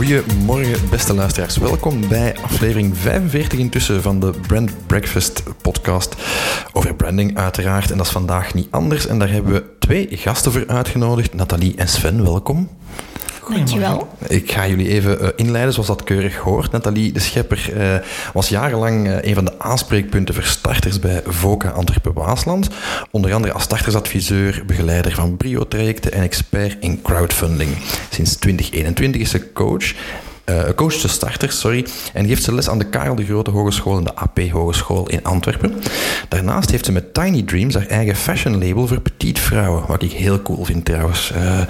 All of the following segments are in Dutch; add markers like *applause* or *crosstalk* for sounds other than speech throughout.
Goedemorgen, beste luisteraars. Welkom bij aflevering 45 intussen van de Brand Breakfast podcast over branding uiteraard. En dat is vandaag niet anders. En daar hebben we twee gasten voor uitgenodigd. Nathalie en Sven, welkom. Dankjewel. Ik ga jullie even uh, inleiden zoals dat keurig hoort. Nathalie de Schepper uh, was jarenlang uh, een van de aanspreekpunten voor starters bij VOCA Antwerpen-Waasland. Onder andere als startersadviseur, begeleider van brio-trajecten en expert in crowdfunding. Sinds 2021 is ze coach uh, coach de starters, sorry, en geeft ze les aan de Karel de Grote Hogeschool en de AP Hogeschool in Antwerpen. Daarnaast heeft ze met Tiny Dreams haar eigen fashion label voor petite vrouwen, wat ik heel cool vind trouwens, uh,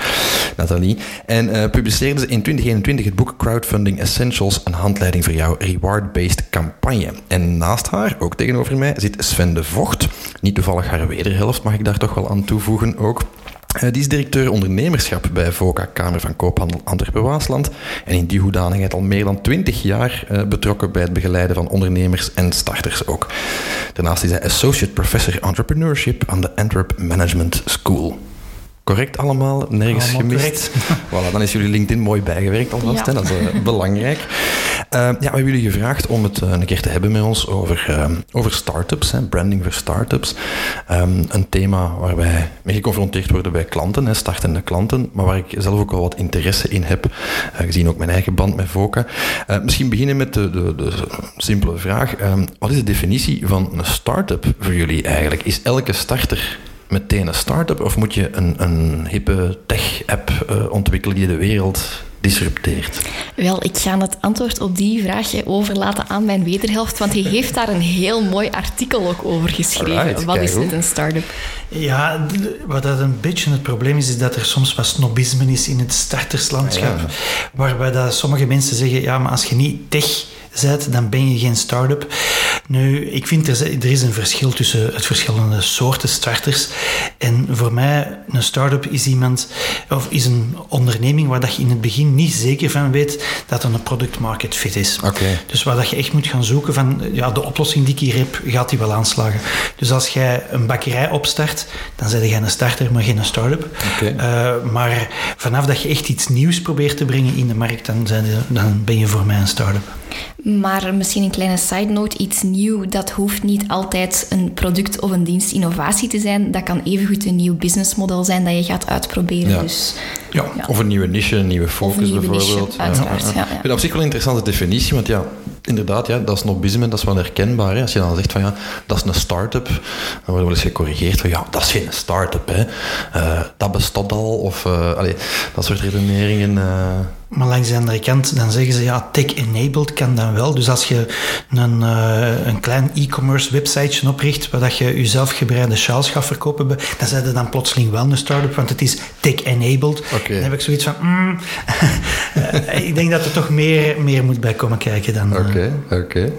Nathalie. En uh, publiceerde ze in 2021 het boek Crowdfunding Essentials, een handleiding voor jouw reward-based campagne. En naast haar, ook tegenover mij, zit Sven de Vocht. Niet toevallig haar wederhelft, mag ik daar toch wel aan toevoegen ook. Uh, die is directeur ondernemerschap bij VOCA Kamer van Koophandel Antwerpen-Waasland en in die hoedanigheid al meer dan 20 jaar uh, betrokken bij het begeleiden van ondernemers en starters ook. Daarnaast is hij Associate Professor Entrepreneurship aan de Antwerp Management School. Correct allemaal? Nergens allemaal gemist? *laughs* voilà, dan is jullie LinkedIn mooi bijgewerkt alvast, ja. hè? dat is uh, belangrijk. Uh, ja, we hebben jullie gevraagd om het uh, een keer te hebben met ons over, uh, over start-ups, hè, branding voor start-ups. Um, een thema waar wij mee geconfronteerd worden bij klanten, hè, startende klanten, maar waar ik zelf ook wel wat interesse in heb, gezien ook mijn eigen band met VOCA. misschien beginnen met de, de, de simpele vraag. Um, wat is de definitie van een start-up voor jullie eigenlijk? Is elke starter meteen een start-up of moet je een, een hippe tech-app uh, ontwikkelen die de wereld disrupteert? Wel, ik ga het antwoord op die vraag overlaten aan mijn wederhelft, want hij heeft daar een heel mooi artikel ook over geschreven. Wat is dit een start-up? Ja, wat dat een beetje het probleem is, is dat er soms wat snobisme is in het starterslandschap. Ja. Waarbij dat sommige mensen zeggen, ja, maar als je niet tech bent, dan ben je geen start-up. Nu, ik vind er, er is een verschil tussen het verschillende soorten starters. En voor mij, een start-up is iemand, of is een onderneming waar dat je in het begin niet zeker van weet dat het een product market fit is. Okay. Dus waar dat je echt moet gaan zoeken van, ja, de oplossing die ik hier heb, gaat die wel aanslagen. Dus als jij een bakkerij opstart, dan ben je een starter, maar geen start-up. Okay. Uh, maar vanaf dat je echt iets nieuws probeert te brengen in de markt, dan, zijn de, dan ben je voor mij een start-up. Maar misschien een kleine side note, iets nieuw, dat hoeft niet altijd een product of een dienst innovatie te zijn. Dat kan evengoed een nieuw businessmodel zijn dat je gaat uitproberen. Ja. Dus, ja. ja. Of een nieuwe niche, een nieuwe focus een nieuwe bijvoorbeeld. Niche, uiteraard, ja, Ik vind dat op zich wel een interessante definitie, want ja, inderdaad, ja, dat snobisme, dat is wel herkenbaar. Hè? Als je dan zegt van ja, dat is een start-up, dan wordt wel eens gecorrigeerd van ja, dat is geen start-up, hè. Uh, dat bestaat al, of uh, allee, dat soort redeneringen. Uh, maar langs de andere kant, dan zeggen ze ja, tech-enabled kan dan wel. Dus als je een, uh, een klein e-commerce websiteje opricht, waar dat je jezelf gebreide sjaals gaat verkopen, dan zijn je dan plotseling wel een start-up, want het is tech-enabled. Okay. Dan heb ik zoiets van, mm, *laughs* ik denk dat er toch meer, meer moet bij komen kijken dan... Oké, okay, oké. Okay.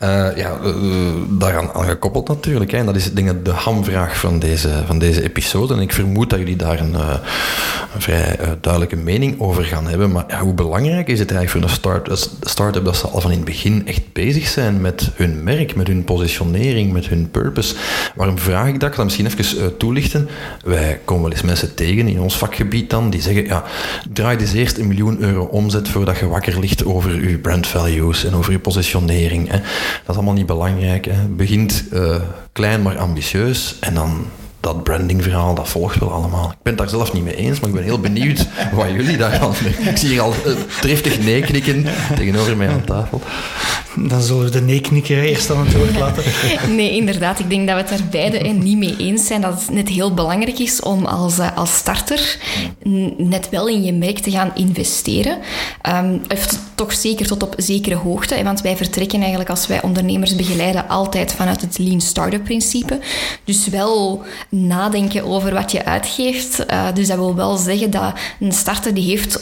Uh, ja, uh, daaraan aan gekoppeld natuurlijk. Hè. En dat is denk ik de hamvraag van deze, van deze episode. En ik vermoed dat jullie daar een, een vrij duidelijke mening over gaan hebben. Maar hoe belangrijk is het eigenlijk voor een start, start-up dat ze al van in het begin echt bezig zijn met hun merk, met hun positionering, met hun purpose? Waarom vraag ik dat? Ik ga dat misschien even uh, toelichten. Wij komen wel eens mensen tegen in ons vakgebied dan, die zeggen, ja, draai dus eerst een miljoen euro omzet voordat je wakker ligt over je brand values en over je positionering. Hè. Dat is allemaal niet belangrijk. Hè. Begint uh, klein maar ambitieus en dan dat brandingverhaal, dat volgt wel allemaal. Ik ben het daar zelf niet mee eens, maar ik ben heel benieuwd *laughs* wat jullie daarvan Ik zie hier al uh, driftig nee knikken tegenover mij aan tafel. Dan zullen we de nee-knikker eerst aan het woord laten. *laughs* Nee, inderdaad. Ik denk dat we het daar beide niet mee eens zijn. Dat het net heel belangrijk is om als, als starter net wel in je merk te gaan investeren. Um, toch zeker tot op zekere hoogte. Want wij vertrekken eigenlijk als wij ondernemers begeleiden altijd vanuit het Lean Startup principe. Dus wel nadenken over wat je uitgeeft. Uh, dus dat wil wel zeggen dat een starter die heeft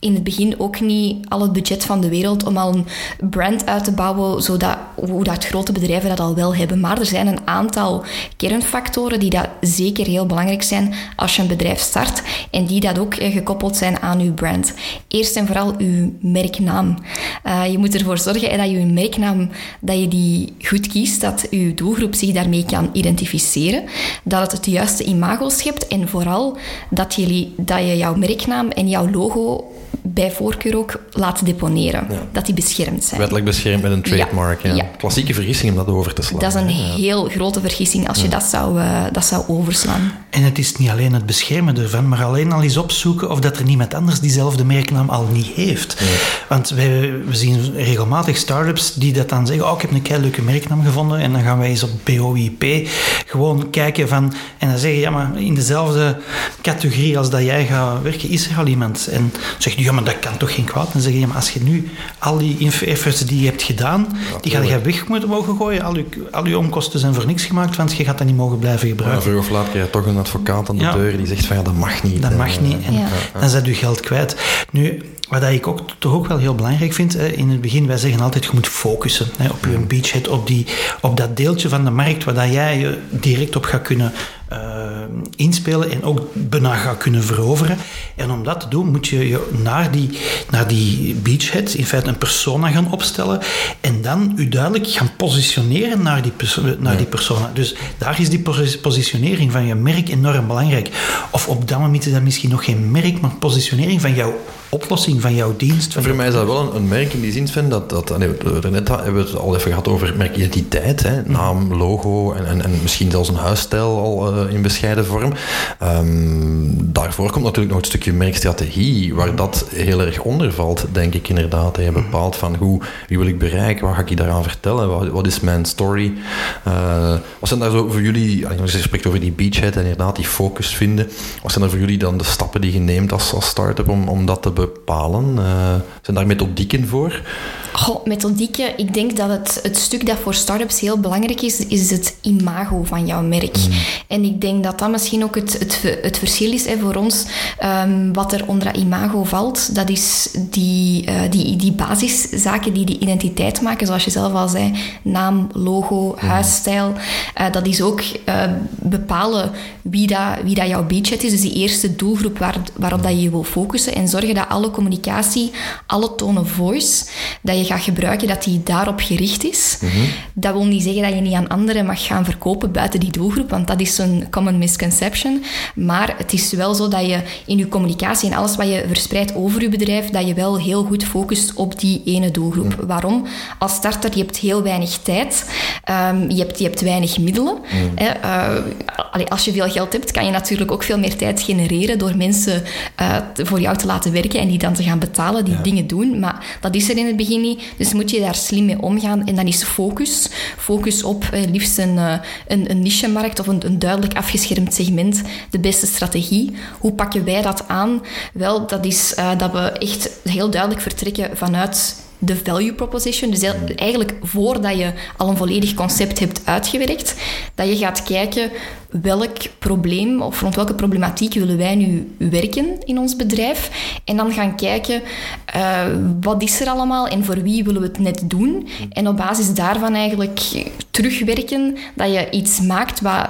in het begin ook niet al het budget van de wereld om al een brand uit te bouwen, zodat, hoe dat grote bedrijven dat al wel hebben. Maar er zijn een aantal kernfactoren die dat zeker heel belangrijk zijn als je een bedrijf start en die dat ook eh, gekoppeld zijn aan uw brand. Eerst en vooral uw merknaam. Uh, je moet ervoor zorgen dat je je merknaam dat je die goed kiest, dat je doelgroep zich daarmee kan identificeren, dat het het juiste imago schept en vooral dat, jullie, dat je jouw merknaam en jouw logo bij voorkeur ook laten deponeren. Dat die beschermd zijn. Wettelijk beschermd met een trademark. Ja. Klassieke vergissing om dat over te slaan. Dat is een heel grote vergissing als je dat, zou, uh, dat zou overslaan. En het is niet alleen het beschermen ervan, maar alleen al eens opzoeken of dat er niemand anders diezelfde merknaam al niet heeft. Want wij, we zien regelmatig start-ups die dat dan zeggen, oh, ik heb een kei leuke merknaam gevonden en dan gaan wij eens op BOIP gewoon kijken van, en dan zeggen, ja, maar in dezelfde categorie als dat jij gaat werken, is er al iemand. En zegt ja, maar dat kan toch geen kwaad? Dan zeg je, maar als je nu al die efforts die je hebt gedaan, die ga je weg moeten mogen gooien. Al je, al je omkosten zijn voor niks gemaakt, want je gaat dat niet mogen blijven gebruiken. Maar vroeg of laat krijg je toch een advocaat aan de deur die zegt van ja, dat mag niet. Dat mag niet. En dan zet je geld kwijt. Nu, wat ik ook, toch ook wel heel belangrijk vind, in het begin, wij zeggen altijd, je moet focussen op je beachhead, op, die, op dat deeltje van de markt waar jij je direct op gaat kunnen inspelen en ook bijna gaat kunnen veroveren. En om dat te doen, moet je je naar die, naar die beachhead in feite een persona gaan opstellen en dan je duidelijk gaan positioneren naar die, naar die persona. Dus daar is die positionering van je merk enorm belangrijk. Of op dat moment is dat misschien nog geen merk, maar positionering van jouw oplossing van jouw dienst. Van Voor mij is dat wel een, een, merk in die zin, Sven, dat, dat nee, net hebben we het al even gehad over merkidentiteit, hè, mhm. naam, logo en, en, en, misschien zelfs een huisstijl al uh, in bescheiden vorm. Um, daarvoor komt natuurlijk nog een stukje merkstrategie, waar dat heel erg onder valt, denk ik inderdaad. Je bepaalt van hoe, wie wil ik bereiken, wat ga ik je daaraan vertellen, wat, wat is mijn story. Uh, wat zijn daar zo voor jullie, als je spreekt over die beachhead en inderdaad die focus vinden, wat zijn er voor jullie dan de stappen die je neemt als, als start-up om, om dat te bepalen? Uh, zijn daar methodieken voor? Goh, methodieken. Ik denk dat het, het stuk dat voor startups heel belangrijk is, is het imago van jouw merk. Mm. En ik denk dat dat misschien ook het, het, het verschil is hè, voor ons. Um, wat er onder imago valt, dat is die, uh, die, die basiszaken die die identiteit maken, zoals je zelf al zei. Naam, logo, mm. huisstijl. Uh, dat is ook uh, bepalen wie dat, wie dat jouw budget is. Dus die eerste doelgroep waar, waarop dat je je wil focussen. En zorgen dat alle communicatie, alle tonen voice, dat je gaat gebruiken, dat die daarop gericht is. Mhm. Dat wil niet zeggen dat je niet aan anderen mag gaan verkopen buiten die doelgroep, want dat is een common misconception. Maar het is wel zo dat je in je communicatie en alles wat je verspreidt over je bedrijf, dat je wel heel goed focust op die ene doelgroep. Mhm. Waarom? Als starter, je hebt heel weinig tijd, um, je, hebt, je hebt weinig middelen. Mhm. Uh, als je veel geld hebt, kan je natuurlijk ook veel meer tijd genereren door mensen uh, voor jou te laten werken en die dan te gaan betalen, die dingen doen. Maar dat is er in het begin niet. Dus moet je daar slim mee omgaan. En dan is focus. Focus op eh, liefst een, uh, een, een niche-markt of een, een duidelijk afgeschermd segment. De beste strategie. Hoe pakken wij dat aan? Wel, dat is uh, dat we echt heel duidelijk vertrekken vanuit de value proposition. Dus eigenlijk voordat je al een volledig concept hebt uitgewerkt, dat je gaat kijken welk probleem of rond welke problematiek willen wij nu werken in ons bedrijf. En dan gaan kijken uh, wat is er allemaal en voor wie willen we het net doen. En op basis daarvan eigenlijk terugwerken dat je iets maakt wat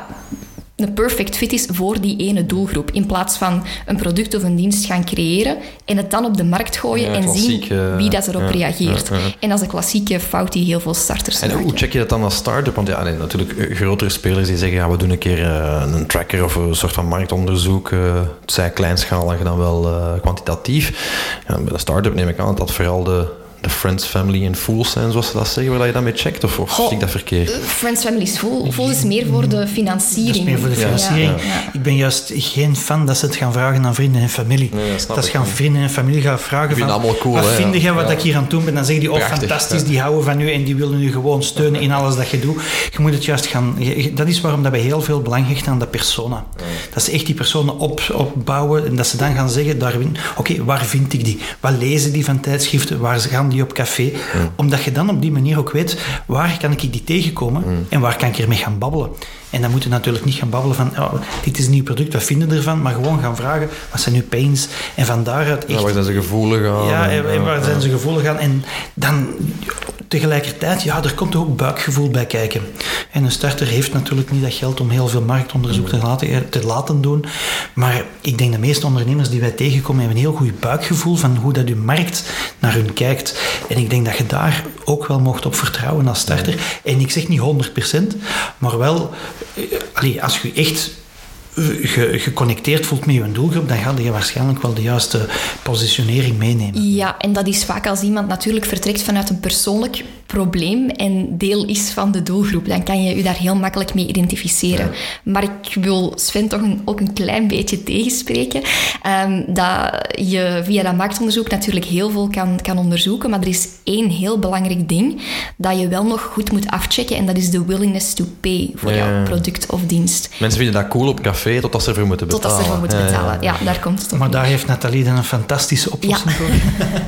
een perfect fit is voor die ene doelgroep. In plaats van een product of een dienst gaan creëren en het dan op de markt gooien en zien wie dat erop reageert. En dat is een klassieke fout die heel veel starters En hoe check je dat dan als start-up? Want ja, nee, natuurlijk eh, grotere spelers die zeggen, ja, we doen een keer uh, een tracker of een soort van marktonderzoek. Uh, het zij kleinschalig dan wel kwantitatief. Bij een start-up neem ik aan dat dat vooral de de Friends, Family en Fools zijn, zoals ze dat zeggen, waar je dat mee checkt? Of, of zie ik dat verkeerd? Friends, Family is Full. Full is meer voor de financiering. Dat is meer voor de financiering. Ja, ja. Ik ben juist geen fan dat ze het gaan vragen aan vrienden en familie. Nee, dat ze gaan vrienden en familie gaan vragen van... allemaal cool, wat vind ja. jij wat Ja. ik hier aan het doen ben? Dan zeggen die, oh, Prachtig, fantastisch, ja. die houden van u en die willen u gewoon steunen in alles dat je doet. Je moet het juist gaan... je- je- Dat is waarom dat wij heel veel belang hechten aan de persona. Dat ze echt die personen op, opbouwen en dat ze dan gaan zeggen, Darwin, oké, waar vind ik die? Wat lezen die van tijdschriften? Waar gaan die op café? Omdat je dan op die manier ook weet, waar kan ik die tegenkomen en waar kan ik ermee gaan babbelen? En dan moet je natuurlijk niet gaan babbelen van, oh, dit is een nieuw product, wat vinden we ervan? Maar gewoon gaan vragen, wat zijn uw pains? En van daaruit echt... Ja, waar zijn ze gevoelig aan? Ja, En, en, waar zijn ze gevoelig aan? En dan tegelijkertijd, ja, er komt ook buikgevoel bij kijken. En een starter heeft natuurlijk niet dat geld om heel veel marktonderzoek te laten, te laten doen. Maar ik denk de meeste ondernemers die wij tegenkomen hebben een heel goed buikgevoel van hoe dat uw markt naar hun kijkt. En ik denk dat je daar ook wel mocht op vertrouwen als starter. En ik zeg niet 100%, maar wel, eh, allee, als je echt ge- geconnecteerd voelt met je doelgroep, dan ga je waarschijnlijk wel de juiste positionering meenemen. Ja, en dat is vaak als iemand natuurlijk vertrekt vanuit een persoonlijk probleem en deel is van de doelgroep. Dan kan je je daar heel makkelijk mee identificeren. Maar ik wil Sven toch een, ook een klein beetje tegenspreken. ehm, dat je via dat marktonderzoek natuurlijk heel veel kan, kan onderzoeken. Maar er is één heel belangrijk ding dat je wel nog goed moet afchecken. En dat is de willingness to pay voor Ja. jouw product of dienst. Mensen vinden dat cool op café totdat ze ervoor moeten betalen. Totdat ze ervoor moeten Ja, ja, ja. betalen. Ja, daar komt het op. Maar daar heeft Nathalie dan een fantastische oplossing Ja. voor.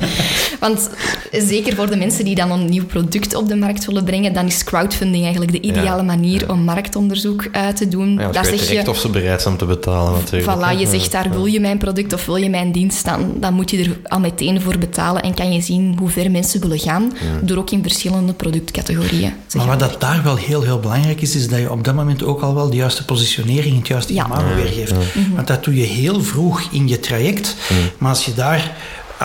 *laughs* Want zeker voor de mensen die dan een nieuw product op de markt willen brengen, dan is crowdfunding eigenlijk de ideale Ja, manier om marktonderzoek eh, te doen. Ja, weet zeg direct je, of ze bereid zijn om te betalen natuurlijk. voilà, je zegt daar, wil je mijn product of wil je mijn dienst, dan, dan moet je er al meteen voor betalen en kan je zien hoe ver mensen willen gaan, door ook in verschillende productcategorieën. te Maar wat dat daar wel heel, heel belangrijk is, is dat je op dat moment ook al wel de juiste positionering, het juiste Ja. imago weergeeft. Want dat doe je heel vroeg in je traject. Maar als je daar...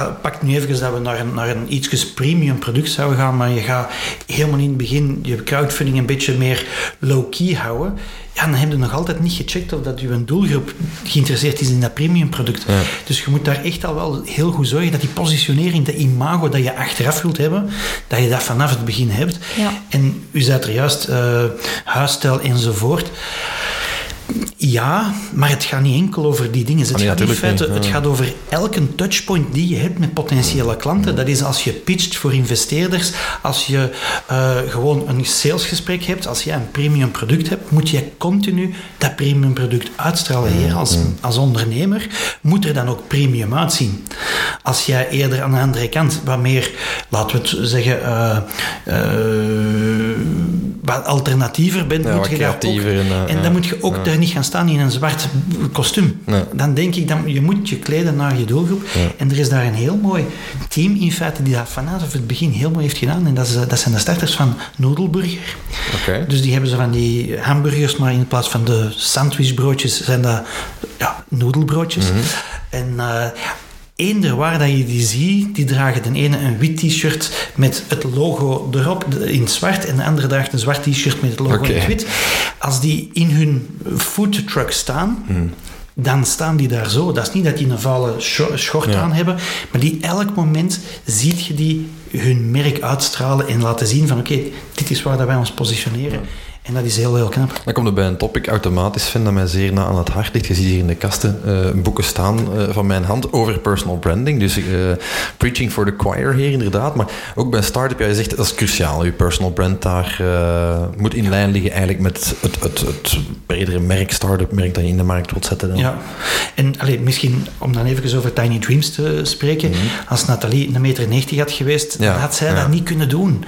eh, Pak nu even dat we naar een, naar een iets premium product zouden gaan, maar je gaat helemaal in het begin je crowdfunding een beetje meer low-key houden. Ja, dan heb je nog altijd niet gecheckt of dat je doelgroep geïnteresseerd is in dat premium product. Dus je moet daar echt al wel heel goed zorgen dat die positionering, de imago dat je achteraf wilt hebben, dat je dat vanaf het begin hebt. Ja. En u zei er juist, eh huisstijl enzovoort. Ja, maar het gaat niet enkel over die dingen. Het, Ah, nee, gaat, in feite, niet, het gaat over elke touchpoint die je hebt met potentiële klanten. Dat is als je pitcht voor investeerders, als je eh, gewoon een salesgesprek hebt, als je een premium product hebt, moet je continu dat premium product uitstralen. Jij als, als ondernemer moet er dan ook premium uitzien. Als jij eerder aan de andere kant wat meer, laten we het zeggen, eh, eh, wat alternatiever bent, Ja, moet wat je ook, creatiever en, dan moet je ook daar niet gaan staan in een zwart kostuum. Nee. Dan denk ik, dat je moet je kleden naar je doelgroep. En er is daar een heel mooi team in feite die dat vanaf het begin heel mooi heeft gedaan. En dat, is, eh, dat zijn de starters van Noedelburger. Dus die hebben ze van die hamburgers, maar in plaats van de sandwichbroodjes zijn dat ja, noedelbroodjes. En eh, eender waar dat je die ziet, die dragen de ene een wit t-shirt met het logo erop in het zwart en de andere draagt een zwart t-shirt met het logo in het wit. Als die in hun foodtruck staan, dan staan die daar zo. Dat is niet dat die een vuile scho- schort Ja. aan hebben, maar die elk moment ziet je die hun merk uitstralen en laten zien van oké, dit is waar dat wij ons positioneren. En dat is heel, heel knap. Dan komt er bij een topic automatisch, vind dat mij zeer na aan het hart ligt. Je ziet hier in de kasten eh, boeken staan eh, van mijn hand over personal branding. Dus eh, preaching for the choir hier inderdaad. Maar ook bij een start-up, ja, je zegt dat is cruciaal. Je personal brand daar moet in lijn liggen eigenlijk met het, het, het bredere merk, start-up merk dat je in de markt wilt zetten. Dan. Ja, en allee, misschien om dan even over Tiny Dreams te spreken. Als Nathalie een meter 90 had geweest, Mhm. Ja, had zij ja. dat niet kunnen doen.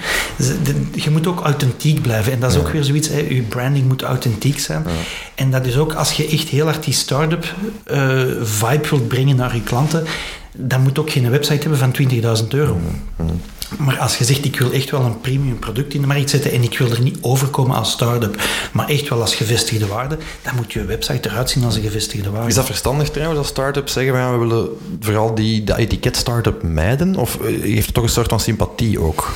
Je moet ook authentiek blijven. En dat is ook weer zoiets, hè, je branding moet authentiek zijn. En dat is ook als je echt heel hard die start-up eh, vibe wilt brengen naar je klanten, dan moet ook geen website hebben van 20.000 euro. Mhm. Maar als je zegt, ik wil echt wel een premium product in de markt zetten en ik wil er niet overkomen als start-up, maar echt wel als gevestigde waarde, dan moet je website eruit zien als een gevestigde waarde. Is dat verstandig trouwens als start-ups zeggen we willen vooral die, dat etiket start-up mijden? Of eh, heeft het toch een soort van sympathie ook?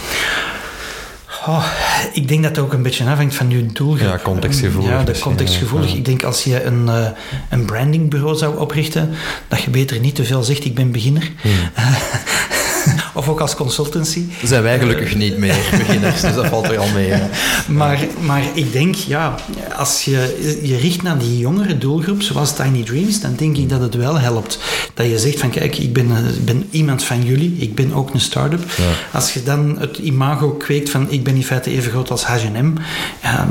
Oh, ik denk dat het ook een beetje afhangt van je doelgroep. Ja, contextgevoelig Ja, de contextgevoelig. ja. Ik denk als je een, eh, een brandingbureau zou oprichten, dat je beter niet te veel zegt, ik ben beginner. Hmm. *laughs* of ook als consultancy. Zijn wij gelukkig niet meer beginners, dus dat valt er al mee. *laughs* Maar, maar ik denk, ja, als je je richt naar die jongere doelgroep, zoals Tiny Dreams, dan denk ik dat het wel helpt. Dat je zegt van, kijk, ik ben, ben iemand van jullie, ik ben ook een start-up. Als je dan het imago kweekt van, ik ben in feite even groot als H&M, ja,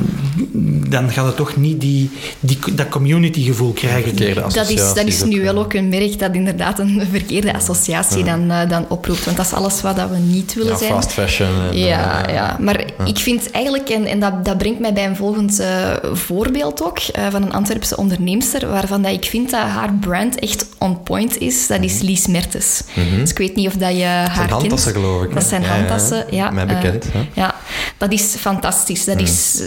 dan gaat het toch niet die, die, dat community gevoel krijgen. Dat is, dat is nu wel ook een merk dat inderdaad een verkeerde associatie dan, uh, dan oproept. Want dat is alles wat we niet willen ja, zijn. fast fashion. En, ja, uh, ja, maar ik vind eigenlijk, en, en dat, dat brengt mij bij een volgend uh, voorbeeld ook, van een Antwerpse onderneemster, waarvan dat ik vind dat haar brand echt on point is. Dat is Lies Mertens. -hmm. Dus ik weet niet of dat je haar kent. Dat zijn handtassen, geloof ik. Dat zijn handtassen, ja. Mij bekend. ja, dat is fantastisch. Dat mm. is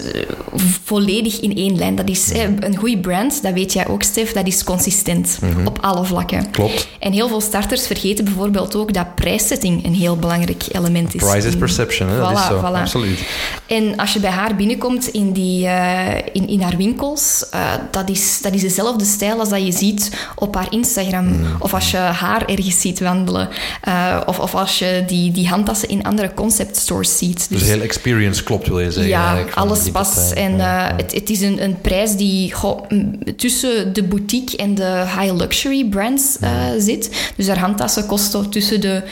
volledig in één lijn. Dat is een goede brand, dat weet jij ook, Stef. Dat is consistent op alle vlakken. Klopt. En heel veel starters vergeten bijvoorbeeld ook dat een heel belangrijk element is. Price is perception, hè? Voilà, dat is zo. Voilà. Absoluut. En als je bij haar binnenkomt in, die, uh, in, in haar winkels, uh, dat, is, dat is dezelfde stijl als dat je ziet op haar Instagram. Mm. Of als je haar ergens ziet wandelen. Uh, of, of als je die, die handtassen in andere concept stores ziet. Dus, dus de hele experience klopt, wil je zeggen? Ja, alles past. En ja. het, het is een, een prijs die goh, tussen de boutique en de high luxury brands zit. Dus haar handtassen kosten tussen de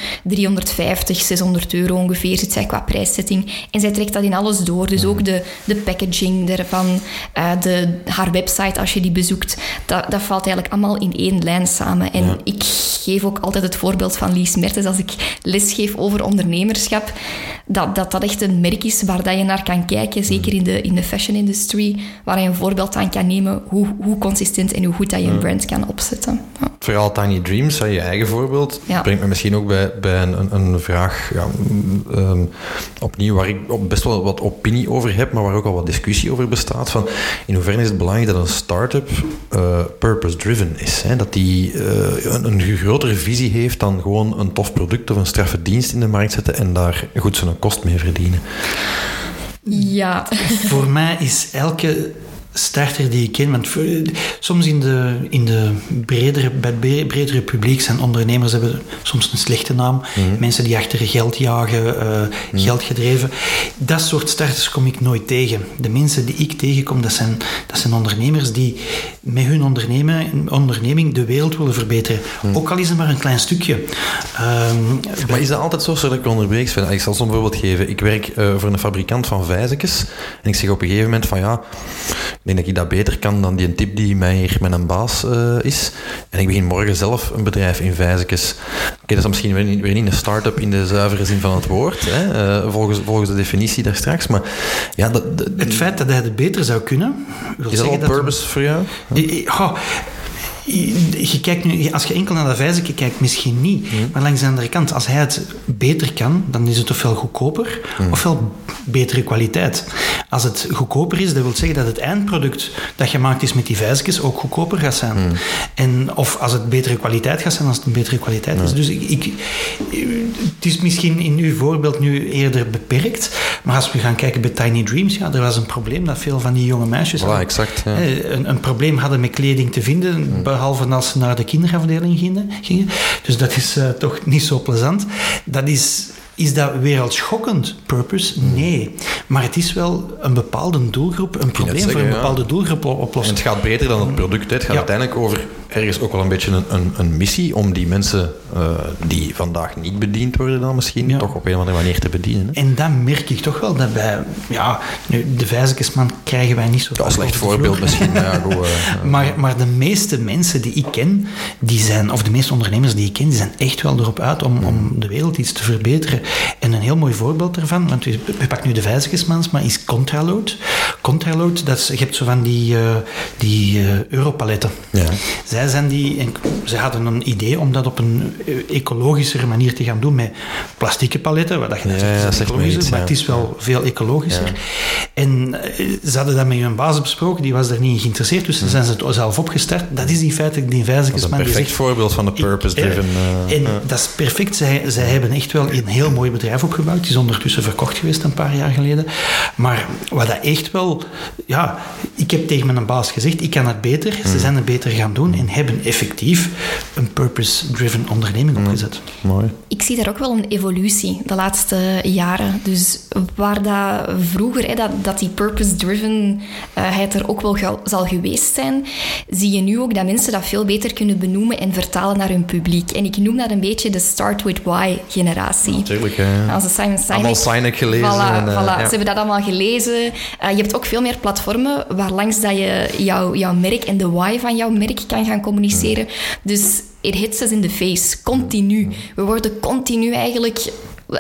350, 600 euro ongeveer, zit zij qua prijszetting. En zij trekt dat in alles door. Dus ook de, de packaging ervan, uh, de, haar website als je die bezoekt, dat, dat valt eigenlijk allemaal in één lijn samen. En ja. ik geef ook altijd het voorbeeld van Lies Mertens als ik lesgeef over ondernemerschap, dat, dat dat echt een merk is waar dat je naar kan kijken, zeker in de, in de fashion industry, waar je een voorbeeld aan kan nemen hoe, hoe consistent en hoe goed dat je een brand kan opzetten. Ja. Verhaal Tiny Dreams, je eigen voorbeeld, ja. brengt me misschien ook bij, bij een, een vraag, ja, um, opnieuw, waar ik best wel wat opinie over heb, maar waar ook al wat discussie over bestaat. Van in hoeverre is het belangrijk dat een start-up uh, purpose-driven is? Hè? Dat die uh, een, een, grotere visie heeft dan gewoon een tof product of een straffe dienst in de markt zetten en daar goed zijn kost mee verdienen. Ja. Voor mij is elke starter die ik ken. Want soms in de, in de bredere, bij het bredere publiek zijn ondernemers hebben soms een slechte naam. Mm. Mensen die achter geld jagen, uh, mm. geld gedreven. Dat soort starters kom ik nooit tegen. De mensen die ik tegenkom, dat zijn, dat zijn ondernemers die met hun ondernemen, onderneming de wereld willen verbeteren. Mm. Ook al is het maar een klein stukje. Um, maar is dat altijd zo, zodat ik onderbreek? Ik zal zo'n voorbeeld geven. Ik werk uh, voor een fabrikant van vijzekjes. En ik zeg op een gegeven moment van ja, ik denk dat ik dat beter kan dan die tip die mij hier met een baas uh, is. En ik begin morgen zelf een bedrijf in Vijzekes. Oké, okay, dat is misschien weer niet, weer niet een start-up in de zuivere zin van het woord, hè, uh, volgens, volgens de definitie daar straks. Maar ja, dat, dat, het feit dat hij het beter zou kunnen... Wil is dat al purpose dat, voor jou? Oh, je kijkt nu, als je enkel naar dat vijzeke kijkt, misschien niet. Mm. Maar langs de andere kant, als hij het beter kan, dan is het ofwel goedkoper, mm. ofwel betere kwaliteit. Als het goedkoper is, dat wil zeggen dat het eindproduct dat gemaakt is met die vijzekjes ook goedkoper gaat zijn. Mm. En, of als het betere kwaliteit gaat zijn, als het een betere kwaliteit is. Dus ik, ik, het is misschien in uw voorbeeld nu eerder beperkt, maar als we gaan kijken bij Tiny Dreams, ja, er was een probleem dat veel van die jonge meisjes voilà, hadden, exact, ja. een, een, probleem hadden met kleding te vinden, behalve als ze naar de kinderafdeling gingen. Dus dat is uh, toch niet zo plezant. Dat is is dat wereldschokkend, purpose? Nee. Maar het is wel een bepaalde doelgroep, een probleem zeggen, voor een bepaalde ja. doelgroep oplossen. En het gaat breder dan het product. Het gaat ja. uiteindelijk over ergens ook wel een beetje een, een, een missie om die mensen uh, die vandaag niet bediend worden dan misschien, ja. toch op een of andere manier te bedienen. Hè? En dat merk ik toch wel, dat bij ja, nu, de vijzekesman krijgen wij niet zo... Dat is een slecht voorbeeld misschien, maar ja, *laughs* goed, uh, maar, maar de meeste mensen die ik ken, die zijn, of de meeste ondernemers die ik ken, die zijn echt wel erop uit om, om de wereld iets te verbeteren. En een heel mooi voorbeeld daarvan, want we pakken nu de vijzekesmans, maar is Contraload. Contraload, dat is, je hebt zo van die, uh, die uh, europaletten. Ja. Zij zijn die, en ze hadden een idee om dat op een ecologischere manier te gaan doen met plastieke paletten, wat dat je ja, zegt, iets, maar ja. het is wel veel ecologischer. En eh, ze hadden dat met hun baas besproken, die was daar niet in geïnteresseerd, dus ze zijn ze het zelf opgestart. Dat is in feite die vijzigste man. Een perfect voorbeeld van de purpose-driven... Uh, en dat is perfect. Zij, zij hebben echt wel een heel mooi bedrijf opgebouwd. Die is ondertussen verkocht geweest een paar jaar geleden. Maar wat dat echt wel... Ja, ik heb tegen mijn baas gezegd, ik kan het beter. Ze mm. zijn het beter gaan doen en hebben effectief een purpose-driven onderneming mm. opgezet. Mooi. Ik zie daar ook wel een evolutie de laatste jaren. Dus waar dat vroeger, hè, dat, dat die purpose-drivenheid er ook wel zal geweest zijn, zie je nu ook dat mensen dat veel beter kunnen benoemen en vertalen naar hun publiek. En ik noem dat een beetje de Start with Why-generatie. Natuurlijk, ja. Als Simon Sinek. Allemaal Sinek gelezen. Voilà, en, uh, voilà. Ze hebben dat allemaal gelezen. Uh, je hebt ook veel meer platformen waar langs dat je jouw, jouw merk en de why van jouw merk kan gaan communiceren. Dus it hits us in the face, continu. We worden continu eigenlijk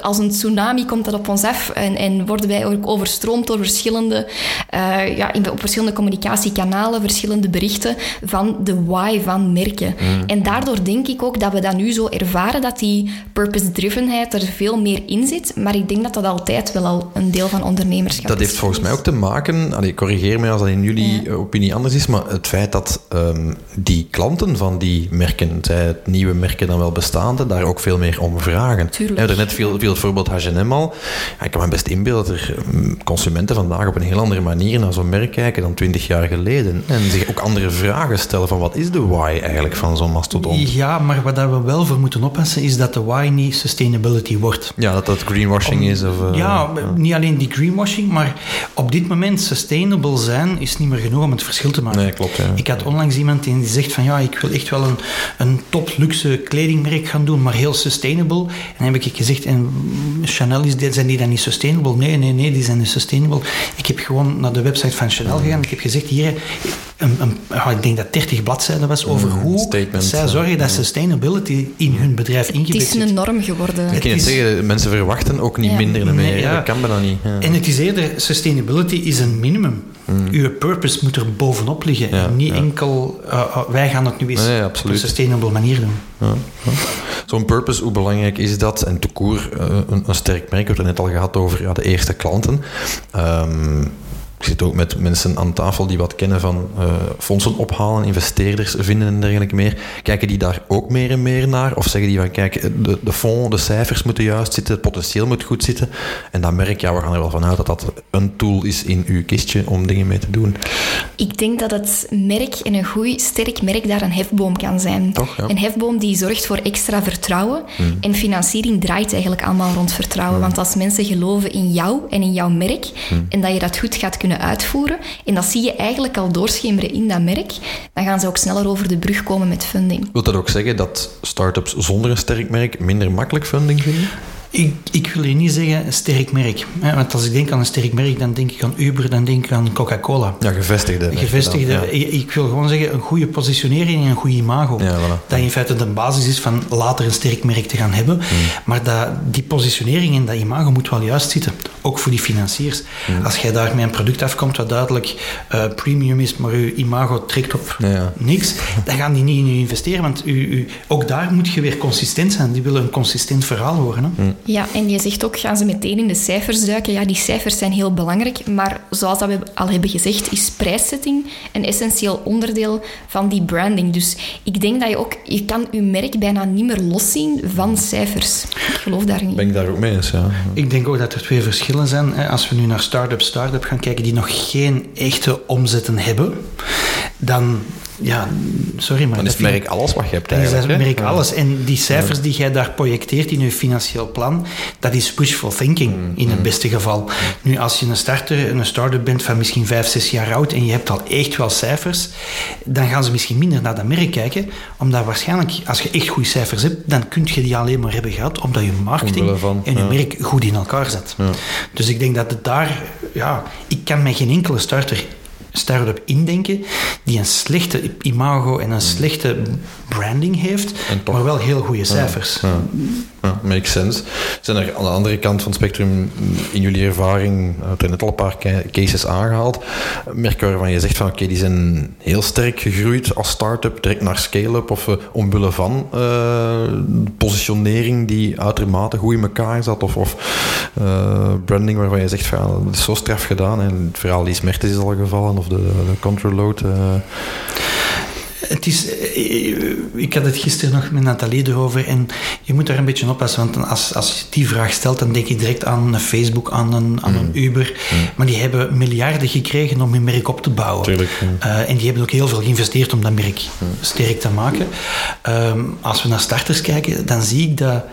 als een tsunami komt dat op ons af en, en worden wij ook overstroomd door verschillende, uh, ja, in, op verschillende communicatiekanalen, verschillende berichten van de why van merken. Mm. En daardoor denk ik ook dat we dat nu zo ervaren, dat die purpose-drivenheid er veel meer in zit. Maar ik denk dat dat altijd wel al een deel van ondernemerschap is. Dat heeft volgens mij ook te maken, allee, corrigeer mij als dat in jullie opinie anders is, maar het feit dat um, die klanten van die merken, zij het nieuwe merken dan wel bestaande, daar ook veel meer om vragen. Tuurlijk. We hebben er net veel veel het voorbeeld H&M al. Ja, ik kan me best inbeelden dat er mm, consumenten vandaag op een heel andere manier naar zo'n merk kijken dan twintig jaar geleden. En zich ook andere vragen stellen van wat is de why eigenlijk van zo'n mastodon? Ja, maar wat we wel voor moeten oppassen is dat de why niet sustainability wordt. Ja, dat dat greenwashing is? Of, uh, ja, niet alleen die greenwashing, maar op dit moment sustainable zijn is niet meer genoeg om het verschil te maken. Nee, klopt. Ja. Ik had onlangs iemand die zegt van ja, ik wil echt wel een, een top luxe kledingmerk gaan doen, maar heel sustainable. En dan heb ik gezegd, en Chanel is, zijn die dan niet sustainable? Nee, nee, nee, die zijn niet sustainable. Ik heb gewoon naar de website van Chanel gegaan. Ik heb gezegd, hier, een, een, ik denk dat 30 bladzijden was over mm, hoe zij zorgen dat sustainability in hun bedrijf ingebed zit. Het is een norm geworden. Ik kan zeggen, mensen verwachten ook niet minder meer. Ja. Dat kan bijna niet. Ja. En het is eerder, sustainability is een minimum. Mm. Uw purpose moet er bovenop liggen. en niet enkel, uh, wij gaan het nu eens op een sustainable manier doen. Zo'n purpose, hoe belangrijk is dat? En toekoer, uh, een, een sterk merk, we hebben het net al gehad over ja, de eerste klanten. Um, ik zit ook met mensen aan tafel die wat kennen van uh, fondsen ophalen, investeerders vinden en dergelijke meer. Kijken die daar ook meer en meer naar? Of zeggen die van, kijk, de, de fonds, de cijfers moeten juist zitten, het potentieel moet goed zitten. En dan merk ja, we gaan er wel vanuit dat dat een tool is in uw kistje om dingen mee te doen. Ik denk dat het merk en een goed, sterk merk daar een hefboom kan zijn. Toch, ja. Een hefboom die zorgt voor extra vertrouwen. Hmm. En financiering draait eigenlijk allemaal rond vertrouwen. Hmm. Want als mensen geloven in jou en in jouw merk, hmm. en dat je dat goed gaat kunnen uitvoeren, en dat zie je eigenlijk al doorschemeren in dat merk, dan gaan ze ook sneller over de brug komen met funding. Wilt dat ook zeggen dat start-ups zonder een sterk merk minder makkelijk funding vinden? Ik, ik wil je niet zeggen een sterk merk. Hè? Want als ik denk aan een sterk merk, dan denk ik aan Uber, dan denk ik aan Coca-Cola. Ja, gevestigde. Gevestigde. Ik, wil gewoon zeggen, een goede positionering en een goede imago. Ja, voilà. Dat in feite de basis is van later een sterk merk te gaan hebben. Hmm. Maar dat, die positionering en dat imago moet wel juist zitten. Ook voor die financiers. Hmm. Als jij daar met een product afkomt wat duidelijk uh, premium is, maar je imago trekt op ja. niks, dan gaan die niet in je investeren. Want u, u, ook daar moet je weer consistent zijn. Die willen een consistent verhaal horen. Hè? Hmm. Ja, en je zegt ook, gaan ze meteen in de cijfers duiken? Ja, die cijfers zijn heel belangrijk, maar zoals dat we al hebben gezegd, is prijszetting een essentieel onderdeel van die branding. Dus ik denk dat je ook, je kan je merk bijna niet meer loszien van cijfers. Ik geloof daar niet. Ben ik daar ook mee eens, ja. Ik denk ook dat er twee verschillen zijn. Als we nu naar start-up, start-up gaan kijken die nog geen echte omzetten hebben, dan ja, sorry, maar... Dan is het merk alles wat je hebt eigenlijk. Dan is het merk alles. En die cijfers die jij daar projecteert in je financieel plan, dat is wishful thinking mm, in het mm. beste geval. Nu, als je een starter, een start-up bent van misschien vijf, zes jaar oud en je hebt al echt wel cijfers, dan gaan ze misschien minder naar dat merk kijken, omdat waarschijnlijk, als je echt goede cijfers hebt, dan kun je die alleen maar hebben gehad omdat je marketing en je merk goed in elkaar zet. Dus ik denk dat het daar... Ja, ik kan met geen enkele starter start-up indenken die een slechte imago en een slechte branding heeft, maar wel heel goede cijfers. ja, makes sense. Zijn er aan de andere kant van het spectrum, in jullie ervaring, we hebben net al een paar cases aangehaald, merken waarvan je zegt van oké, die zijn heel sterk gegroeid als start-up, direct naar scale-up, of uh, omwille van uh, positionering die uitermate goed in elkaar zat, of, of branding waarvan je zegt van ja, dat is zo straf gedaan, en het verhaal die Mertens is al gevallen, of de, de Control Load. Het is, ik had het gisteren nog met Nathalie erover en je moet daar een beetje oppassen, want als, als je die vraag stelt, dan denk je direct aan Facebook, aan een, aan een mm. Uber, mm. maar die hebben miljarden gekregen om hun merk op te bouwen. Tuurlijk, uh, en die hebben ook heel veel geïnvesteerd om dat merk mm. sterk te maken. Um, als we naar starters kijken, dan zie ik dat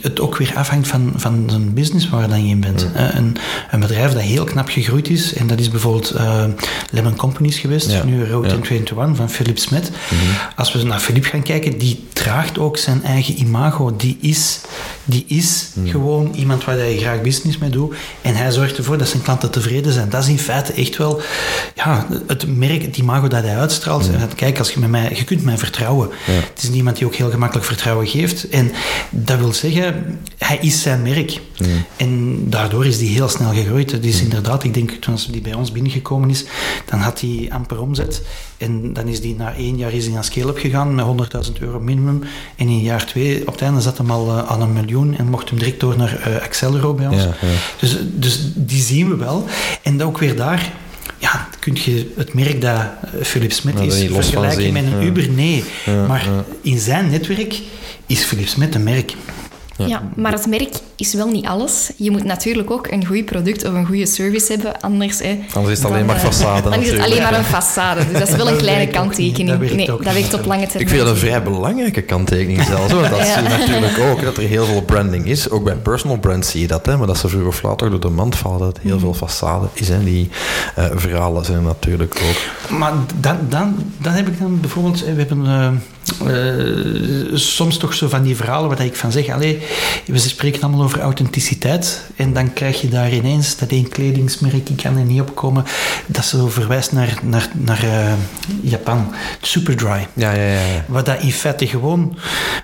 het ook weer afhangt van, van een business waar dan je in bent. Uh, een, een, bedrijf dat heel knap gegroeid is, en dat is bijvoorbeeld uh, Lemon Companies geweest, ja. nu Road ja. 21 van Philip Mm -hmm. Als we naar Philippe gaan kijken, die draagt ook zijn eigen imago. Die is, die is mm. gewoon iemand waar je graag business mee doet. En hij zorgt ervoor dat zijn klanten tevreden zijn. Dat is in feite echt wel ja, het merk, het imago dat hij uitstraalt. Mm. En kijk, als je, met mij, je kunt mij vertrouwen. Ja. Het is iemand die ook heel gemakkelijk vertrouwen geeft. En dat wil zeggen, hij is zijn merk. Mm. En daardoor is die heel snel gegroeid. Het is inderdaad, ik denk, toen die bij ons binnengekomen is, dan had hij amper omzet. En dan is die na één jaar is hij naar scale-up gegaan met 100.000 euro minimum. En in jaar twee, op het einde zat hem al uh, aan een miljoen en mocht hem direct door naar uh, Accelero bij ons. Ja, ja. Dus, dus die zien we wel. En ook weer daar, ja, kun je het merk dat Philip Smith nou, is vergelijken met een Uber? Nee. maar in zijn netwerk is Philip Smith een merk. Ja. ja. maar het merk is wel niet alles. Je moet natuurlijk ook een goed product of een goede service hebben. Anders, hè, anders is het alleen maar façade. Dan is het alleen maar een façade. Dus dat is wel een kleine kanttekening. Dat nee, dat werkt op lange termijn. Ik vind dat een vrij belangrijke kanttekening zelfs. Want dat zie je natuurlijk ook, dat er heel veel branding is. Ook bij personal brands zie je dat. Hè, maar dat ze vroeg of laat ook door de mand vallen. Dat heel veel façade is. Hè. Die uh, verhalen zijn natuurlijk ook. Maar dan, dan, dan heb ik dan bijvoorbeeld... We hebben... Uh, uh, soms toch zo van die verhalen waar ik van zeg, allee, we spreken allemaal over authenticiteit en dan krijg je daar ineens dat één kledingsmerk, ik kan er niet opkomen, dat zo verwijst naar, naar, naar uh, Japan, Superdry. Ja, ja, ja, ja. Waar dat in feite gewoon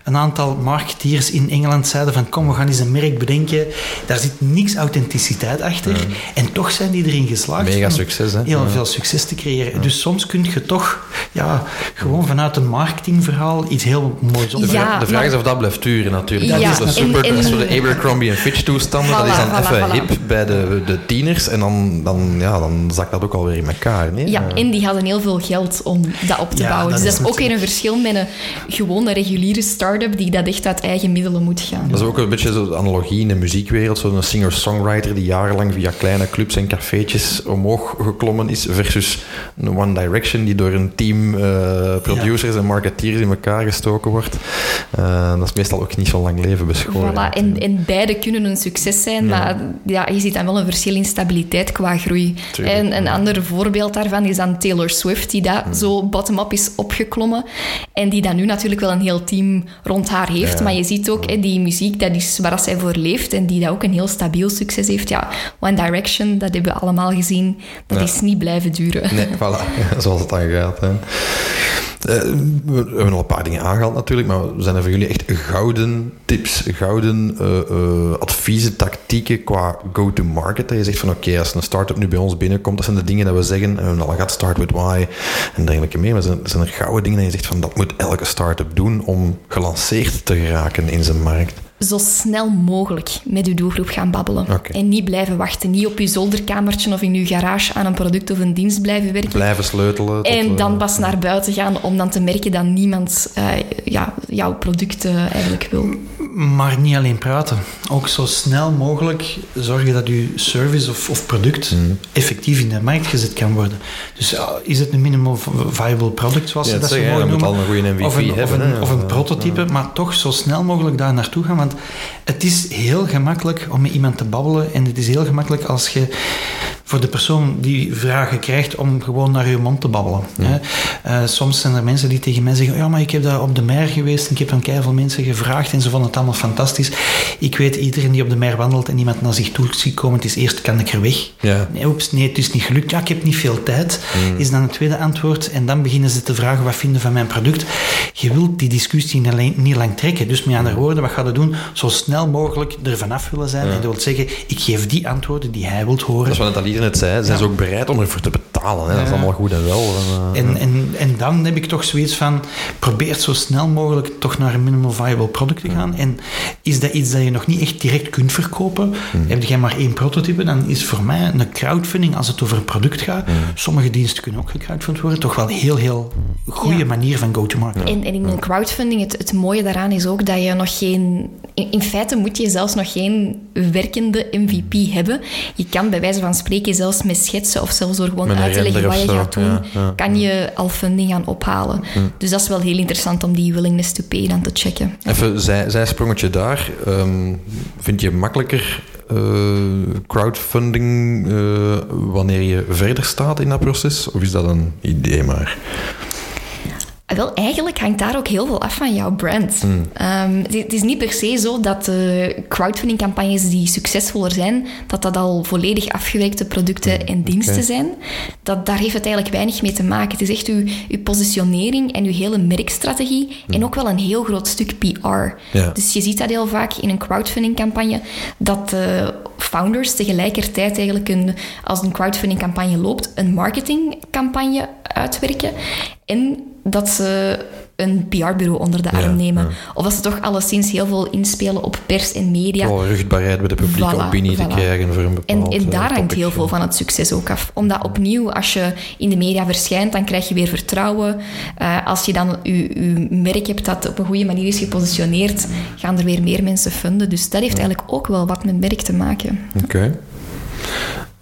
een aantal marketeers in Engeland zeiden van kom, we gaan eens een merk bedenken, daar zit niks authenticititeit achter ja. en toch zijn die erin geslaagd. Mega succes, hè? Heel veel succes te creëren. Dus soms kun je toch ja, gewoon vanuit een marketing verhaal iets heel moois op. Ja, de vraag is of dat blijft duren natuurlijk. Dat is de super, en, en, zo de Abercrombie en Fitch toestanden. Voilà, dat is dan voilà, even voilà. hip bij de, de tieners en dan, dan, ja, dan zakt dat ook alweer in elkaar. Nee? Ja, en die hadden heel veel geld om dat op te ja, bouwen. Dat dus dat is ook een verschil met een gewone reguliere start-up die dat echt uit eigen middelen moet gaan. Dat is ook een beetje zo'n analogie in de muziekwereld. Zo'n singer-songwriter die jarenlang via kleine clubs en cafeetjes omhoog geklommen is versus een One Direction die door een team uh, producers en marketeers in elkaar gestoken wordt. Uh, dat is meestal ook niet zo lang leven beschoren. Voilà, en, en beide kunnen een succes zijn, ja. maar ja, je ziet dan wel een verschil in stabiliteit qua groei. Tuurlijk, en een ja. ander voorbeeld daarvan is dan Taylor Swift, die dat hmm. zo bottom-up is opgeklommen en die dan nu natuurlijk wel een heel team rond haar heeft. Maar je ziet ook, hè, die muziek, dat is waar zij voor leeft en die dat ook een heel stabiel succes heeft. Ja, One Direction, dat hebben we allemaal gezien, dat is niet blijven duren. Nee, voilà, *laughs* zoals het dan gaat. Hè. Uh, we hebben al een paar dingen aangehaald natuurlijk, maar we zijn er voor jullie echt gouden tips, gouden uh, uh, adviezen, tactieken qua go-to-market. Dat je zegt van oké, als een start-up nu bij ons binnenkomt, dat zijn de dingen dat we zeggen, we hebben al gehad, start with why en dergelijke meer. Maar zijn, zijn er gouden dingen dat je zegt van dat moet elke start-up doen om gelanceerd te geraken in zijn markt? Zo snel mogelijk met uw doelgroep gaan babbelen. Okay. En niet blijven wachten. Niet op uw zolderkamertje of in uw garage aan een product of een dienst blijven werken. Blijven sleutelen. En dan pas naar buiten gaan om dan te merken dat niemand uh, ja, jouw product uh, eigenlijk wil. Maar niet alleen praten. Ook zo snel mogelijk zorgen dat uw service of, of product mm. effectief in de markt gezet kan worden. Dus uh, is het een minimal viable product, zoals ja, ze dat zo noemen? Al een goede MVP of een, hebben, of een, of een prototype, maar toch zo snel mogelijk daar naartoe gaan. Want het is heel gemakkelijk om met iemand te babbelen en het is heel gemakkelijk als je voor de persoon die vragen krijgt om gewoon naar je mond te babbelen. Hè. Uh, soms zijn er mensen die tegen mij zeggen, ja, maar ik heb daar op de mer geweest en ik heb aan keihard mensen gevraagd en ze vonden het allemaal fantastisch. Ik weet, iedereen die op de mer wandelt en iemand naar zich toe ziet komen, het is eerst, kan ik er weg? Ja. Nee, oeps, nee, het is niet gelukt. Ja, ik heb niet veel tijd, Mm. is dan het tweede antwoord. En dan beginnen ze te vragen, wat vinden van mijn product? Je wilt die discussie niet, lang trekken. Dus met andere woorden, wat ga je doen? Zo snel mogelijk er vanaf willen zijn. En dat wil zeggen, ik geef die antwoorden die hij wilt horen. Dat is wat Nathalie zei. Zijn ze ook bereid om ervoor te betalen? Hè? Dat is allemaal goed en wel. En, eh, En, en, en dan heb ik toch zoiets van, probeer zo snel mogelijk toch naar een minimal viable product te gaan. En is dat iets dat je nog niet echt direct kunt verkopen? Heb jij maar één prototype, dan is voor mij een crowdfunding, als het over een product gaat, sommige diensten kunnen ook gecrowdfund worden, toch wel een heel, heel goede Ja. manier van go-to-market. En, en in een crowdfunding, het, het mooie daaraan is ook dat je nog geen... In, in feite moet je zelfs nog geen werkende MVP hebben. Je kan bij wijze van spreken zelfs met schetsen of zelfs door gewoon uit te leggen wat je gaat doen, ja, ja. kan je al funding gaan ophalen. Dus dat is wel heel interessant om die willingness to pay dan te checken. Even zij, zijsprongetje daar. Ehm, vind je makkelijker eh, crowdfunding eh, wanneer je verder staat in dat proces? Of is dat een idee maar? Ah, Wel, eigenlijk hangt daar ook heel veel af van jouw brand. Ehm, het, het is niet per se zo dat de crowdfunding-campagnes die succesvoller zijn, dat dat al volledig afgewerkte producten en diensten zijn. Dat, daar heeft het eigenlijk weinig mee te maken. Het is echt uw, uw positionering en uw hele merkstrategie en ook wel een heel groot stuk PR. Ja. Dus je ziet dat heel vaak in een crowdfunding-campagne, dat de founders tegelijkertijd eigenlijk een, als een crowdfunding-campagne loopt, een marketingcampagne uitwerken en dat ze een PR-bureau onder de arm Ja, nemen. ja. Of dat ze toch alleszins heel veel inspelen op pers en media. Vooral rugbaarheid bij de publieke Voilà, opinie te krijgen voor een En, bepaald en daar eh, hangt topic. heel veel van het succes ook af. Omdat opnieuw, als je in de media verschijnt, dan krijg je weer vertrouwen. Eh, als je dan je, je merk hebt dat op een goede manier is gepositioneerd, gaan er weer meer mensen funden. Dus dat heeft eigenlijk ook wel wat met merk te maken. Oké.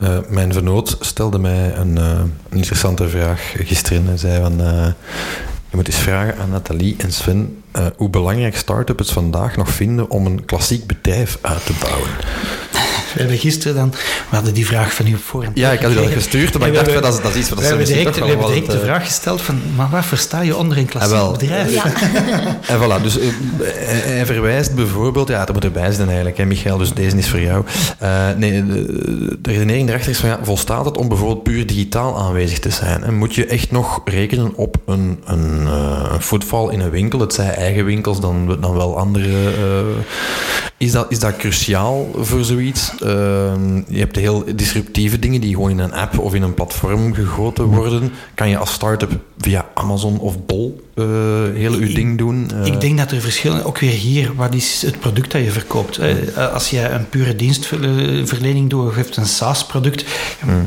Eh, mijn vernoot stelde mij een, eh, een interessante vraag gisteren. Hij zei van... eh, je moet eens vragen aan Nathalie en Sven hoe belangrijk start-ups het vandaag nog vinden om een klassiek bedrijf uit te bouwen. We hebben gisteren dan, we hadden die vraag van u op voorhand. Ja, ik had u dat gestuurd, maar ik dacht dat is- dat is iets wat we ze hebben direct, we hebben direct de eh, vraag gesteld van, maar wat versta je onder een klassiek Ah, wel. bedrijf? Ja. *laughs* En voilà, dus eh, hij, hij verwijst bijvoorbeeld, ja, dat moet erbij zijn eigenlijk, hè, Michael, dus deze is voor jou. Eh, nee, de, de redenering daarachter is van, ja, volstaat het om bijvoorbeeld puur digitaal aanwezig te zijn? En moet je echt nog rekenen op een, een eh, footfall in een winkel? Het zijn eigen winkels, dan, dan wel andere. eh, is, dat, is dat cruciaal voor zoiets? Eh, je hebt heel disruptieve dingen die gewoon in een app of in een platform gegoten worden. Kan je als start-up via Amazon of Bol eh heel uw Ik- ding doen? Eh, Ik denk dat er verschillen, ook weer hier, wat is het product dat je verkoopt? Eh, Als je een pure dienstverlening doet of je hebt een SaaS-product,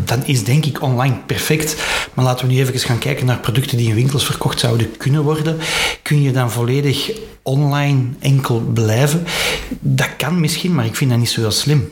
dan is denk ik online perfect. Maar laten we nu even gaan kijken naar producten die in winkels verkocht zouden kunnen worden. Kun je dan volledig online enkel blijven? Dat kan misschien, maar ik vind dat niet zo heel slim.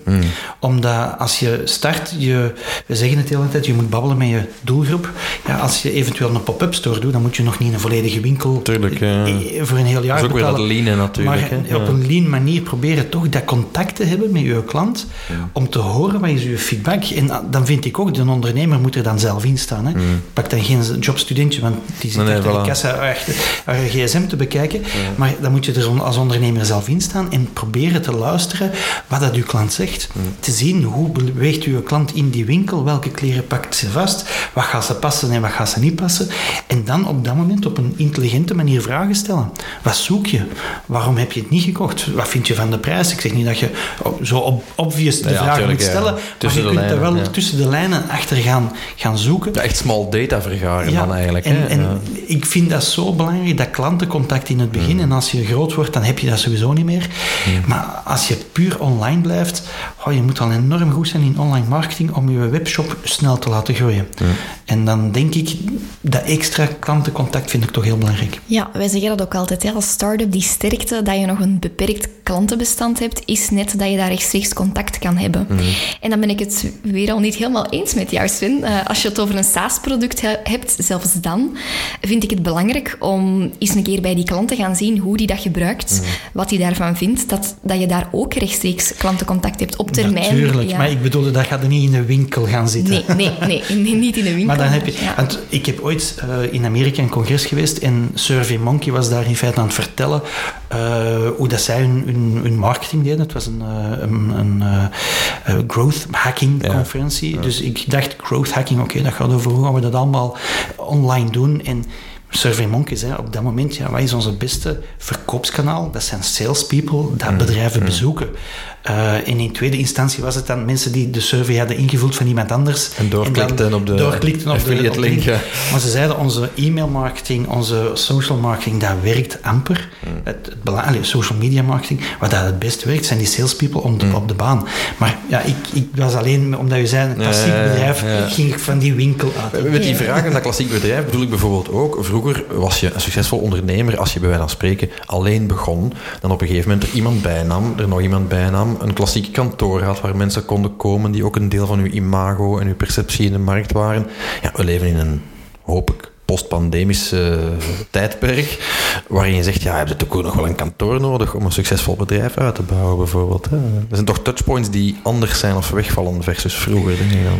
Omdat als je start, je, we zeggen het de hele tijd, je moet babbelen met je doelgroep. Ja, als je eventueel een pop-up store doet, dan moet je nog niet in een volledige winkel Tuurlijk, ja. eh, voor een heel jaar Dat is ook weer dat betalen. leanen natuurlijk. Maar hè. op een lean manier proberen toch dat contact te hebben met je klant, om te horen wat is je feedback. En ah, dan vind ik ook, de ondernemer moet er dan zelf in staan. Hè. Pak dan geen jobstudentje, want die zit Nee, achter voilà. de kassa achter haar gsm te bekijken. Maar dan moet je er als ondernemer zelf in staan en proberen te luisteren wat dat uw klant zegt. Te zien hoe beweegt uw klant in die winkel, welke kleren pakt ze vast, wat gaat ze passen en wat gaat ze niet passen. En dan op dat moment op een intelligente manier vragen stellen. Wat zoek je? Waarom heb je het niet gekocht? Wat vind je van de prijs? Ik zeg niet dat je zo op, obvious de Ja, vragen tuurlijk, moet ja. stellen, maar je kunt daar wel ja. tussen de lijnen achter gaan, gaan zoeken. Echt small data vergaren dan eigenlijk. En, hè. en Ja. ik vind dat zo belangrijk, dat klantencontact in het begin. Mm. En als je groot wordt, dan heb je dat sowieso niet meer. Maar als je puur online blijft, oh, je moet al enorm goed zijn in online marketing om je webshop snel te laten groeien. En dan denk ik, dat extra klantencontact vind ik toch heel belangrijk. Ja, wij zeggen dat ook altijd. Hè. Als start-up, die sterkte dat je nog een beperkt klantenbestand hebt, is net dat je daar rechtstreeks contact kan hebben. Mhm. En dan ben ik het weer al niet helemaal eens met jou, Sven. Uh, als je het over een SaaS-product he hebt, zelfs dan, vind ik het belangrijk om eens een keer bij die klant te gaan zien hoe die dat gebruikt, Mhm. wat hij daarvan vindt, dat, dat je daar ook rechtstreeks klantencontact hebt op termijn. Natuurlijk, ja. maar ik bedoelde, dat gaat er niet in de winkel gaan zitten. Nee, nee, nee, nee, niet in de *laughs* winkel. Dan heb je... Ja. Want ik heb ooit uh, in Amerika een congres geweest en SurveyMonkey was daar in feite aan het vertellen uh, hoe dat zij hun, hun, hun, marketing deden. Het was een, uh, een, een growth hacking Ja. conferentie. Dus ik dacht, growth hacking, oké, okay, dat gaat over hoe gaan we dat allemaal online doen. En SurveyMonkey zei op dat moment, ja, wat is onze beste verkoopskanaal? Dat zijn salespeople dat bedrijven mm. bezoeken. Uh, en in tweede instantie was het dan mensen die de survey hadden ingevuld van iemand anders. En doorklikten op de doorklikten op affiliate de, op link. Ja. Maar ze zeiden, onze e-mail marketing, onze social marketing, dat werkt amper. Mm. Het, het social media marketing, wat dat het beste werkt, zijn die salespeople op de, Mm. op de baan. Maar ja, ik, ik was alleen, omdat u zei, een klassiek Ja, bedrijf, ja. ging ik van die winkel uit. Met die vraag in dat klassiek bedrijf bedoel ik bijvoorbeeld ook, vroeger was je een succesvol ondernemer als je bij wijze van spreken alleen begon, dan op een gegeven moment er iemand bijnam, er nog iemand bijnam, een klassiek kantoor had waar mensen konden komen die ook een deel van uw imago en uw perceptie in de markt waren. Ja, we leven in een, hoop ik, postpandemisch uh, tijdperk, waarin je zegt, ja, heb je toch ook nog wel een kantoor nodig om een succesvol bedrijf uit te bouwen, bijvoorbeeld. Hè? Er zijn toch touchpoints die anders zijn of wegvallen versus vroeger, denk ik dan.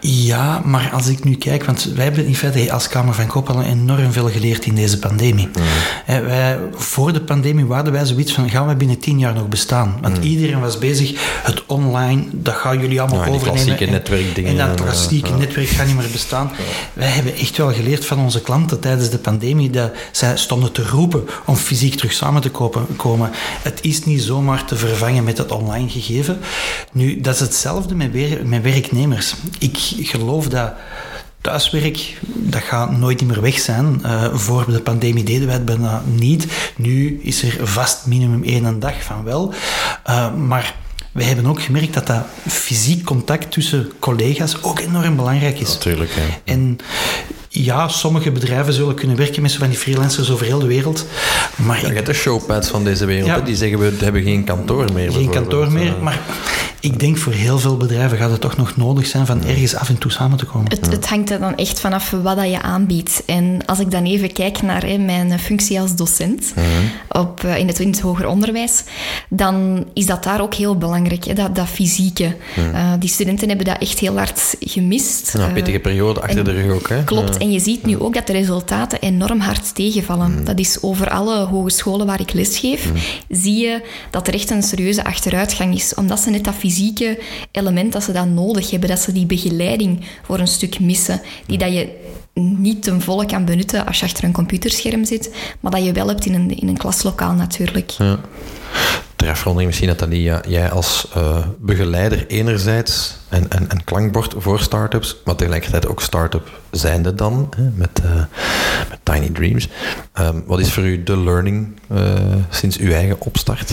Ja, maar als ik nu kijk, want wij hebben in feite als Kamer van Koophandel enorm veel geleerd in deze pandemie. Mm. Wij, voor de pandemie waren wij zoiets van, gaan we binnen tien jaar nog bestaan? Want mm. iedereen was bezig, het online, dat gaan jullie allemaal overnemen. klassieke netwerkdingen. En dat klassieke netwerk gaat niet meer bestaan. Wij hebben echt wel geleerd van onze klanten tijdens de pandemie dat zij stonden te roepen om fysiek terug samen te kopen, komen. Het is niet zomaar te vervangen met het online gegeven. Nu, dat is hetzelfde met, weer, met werknemers. Ik geloof dat thuiswerk, dat gaat nooit meer weg zijn. Uh, voor de pandemie deden wij het bijna niet. Nu is er vast minimum één dag van wel. Uh, maar we hebben ook gemerkt dat dat fysiek contact tussen collega's ook enorm belangrijk is. Natuurlijk, ja. En ja, sommige bedrijven zullen kunnen werken met zo van die freelancers over heel de wereld. Maar ja, je hebt de showpads van deze wereld, ja, die zeggen we hebben geen kantoor meer. Geen kantoor meer, maar ik denk voor heel veel bedrijven gaat het toch nog nodig zijn van ergens af en toe samen te komen. Het, het hangt er dan echt vanaf wat dat je aanbiedt. En als ik dan even kijk naar hè, mijn functie als docent Mhm. op, in, het, in het hoger onderwijs, dan is dat daar ook heel belangrijk, hè, dat, dat fysieke. Uh, die studenten hebben dat echt heel hard gemist. Ja, pittige periode achter en, de rug ook. Hè? Klopt, en je ziet nu ook dat de resultaten enorm hard tegenvallen. Dat is over alle hogescholen waar ik lesgeef, zie je dat er echt een serieuze achteruitgang is. Omdat ze net dat fysieke element dat ze dan nodig hebben, dat ze die begeleiding voor een stuk missen, die dat je niet ten volle kan benutten als je achter een computerscherm zit, maar dat je wel hebt in een, in een klaslokaal natuurlijk. Ja. Ter afronding misschien, Nathalie, jij als uh, begeleider enerzijds en, en, en klankbord voor start-ups, maar tegelijkertijd ook start-up zijnde dan, hè, met, uh, met Tiny Dreams. Um, wat is voor u de learning uh, sinds uw eigen opstart?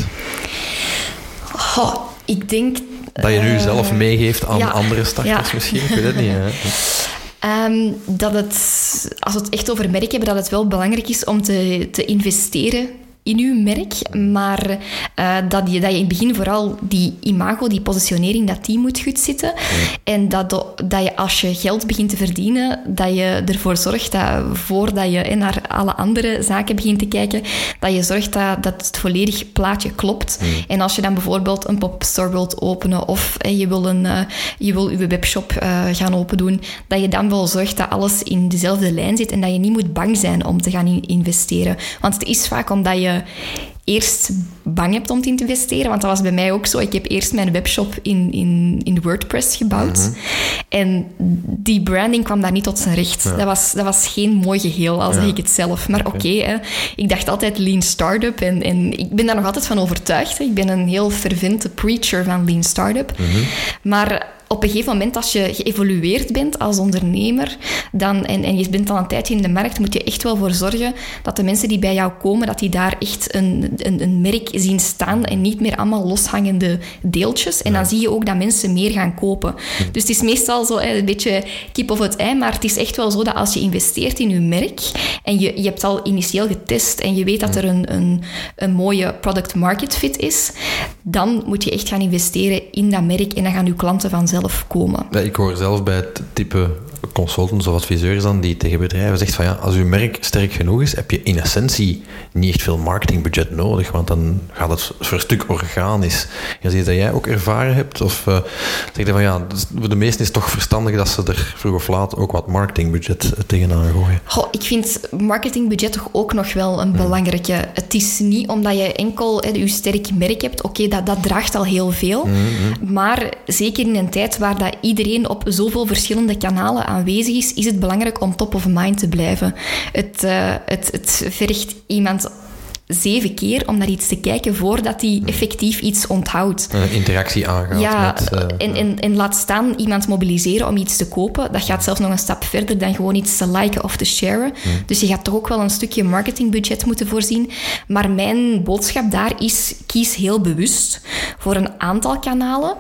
Oh, ik denk... Dat je nu uh, zelf meegeeft aan ja, andere starters ja. misschien? Ik weet het niet. Hè? Um, *laughs* dat het, als we het echt over merk hebben, dat het wel belangrijk is om te, te investeren in uw merk, maar uh, dat, je, dat je in het begin vooral die imago, die positionering, dat die moet goed zitten. En dat, dat je als je geld begint te verdienen, dat je ervoor zorgt dat voordat je naar alle andere zaken begint te kijken, dat je zorgt dat, dat het volledig plaatje klopt. En als je dan bijvoorbeeld een pop-up store wilt openen of eh, je wil, een, uh, je wil je webshop uh, gaan open doen, dat je dan wel zorgt dat alles in dezelfde lijn zit en dat je niet moet bang zijn om te gaan in investeren. Want het is vaak omdat je eerst bang hebt om te investeren. Want dat was bij mij ook zo. Ik heb eerst mijn webshop in, in, in WordPress gebouwd. Mhm. En die branding kwam daar niet tot zijn recht. Ja. Dat, was, dat was geen mooi geheel, al zeg Ja. ik het zelf. Maar oké, ik dacht altijd lean startup. En, en ik ben daar nog altijd van overtuigd. hè. Ik ben een heel fervente preacher van lean startup. Mhm. Maar op een gegeven moment, als je geëvolueerd bent als ondernemer dan, en, en je bent al een tijdje in de markt, moet je echt wel voor zorgen dat de mensen die bij jou komen, dat die daar echt een, een, een merk zien staan en niet meer allemaal loshangende deeltjes. En dan zie je ook dat mensen meer gaan kopen. Dus het is meestal zo een beetje kip of het ei, maar het is echt wel zo dat als je investeert in je merk en je, je hebt al initieel getest en je weet dat er een, een, een mooie product market fit is, dan moet je echt gaan investeren in dat merk en dan gaan je klanten vanzelf komen. Ja, ik hoor zelf bij het type consultants of adviseurs dan die tegen bedrijven zegt van ja, als uw merk sterk genoeg is, heb je in essentie niet echt veel marketingbudget nodig, want dan gaat het voor een stuk organisch. Is iets dat jij ook ervaren hebt? Of uh, zeg je van ja, dus voor de meesten is het toch verstandig dat ze er vroeg of laat ook wat marketingbudget tegenaan gooien? Goh, ik vind marketingbudget toch ook nog wel een belangrijke. Het is niet omdat je enkel je sterk merk hebt, oké, dat, dat draagt al heel veel. Mm-hmm. Maar zeker in een tijd waar dat iedereen op zoveel verschillende kanalen aanwezig is, is het belangrijk om top of mind te blijven. Het, uh, het, het vergt iemand zeven keer om naar iets te kijken voordat hij effectief iets onthoudt. Een interactie aangaat. Ja, met, uh, en, en, en, laat staan iemand mobiliseren om iets te kopen. Dat gaat zelfs nog een stap verder dan gewoon iets te liken of te sharen. Hmm. Dus je gaat toch ook wel een stukje marketingbudget moeten voorzien. Maar mijn boodschap daar is, kies heel bewust voor een aantal kanalen.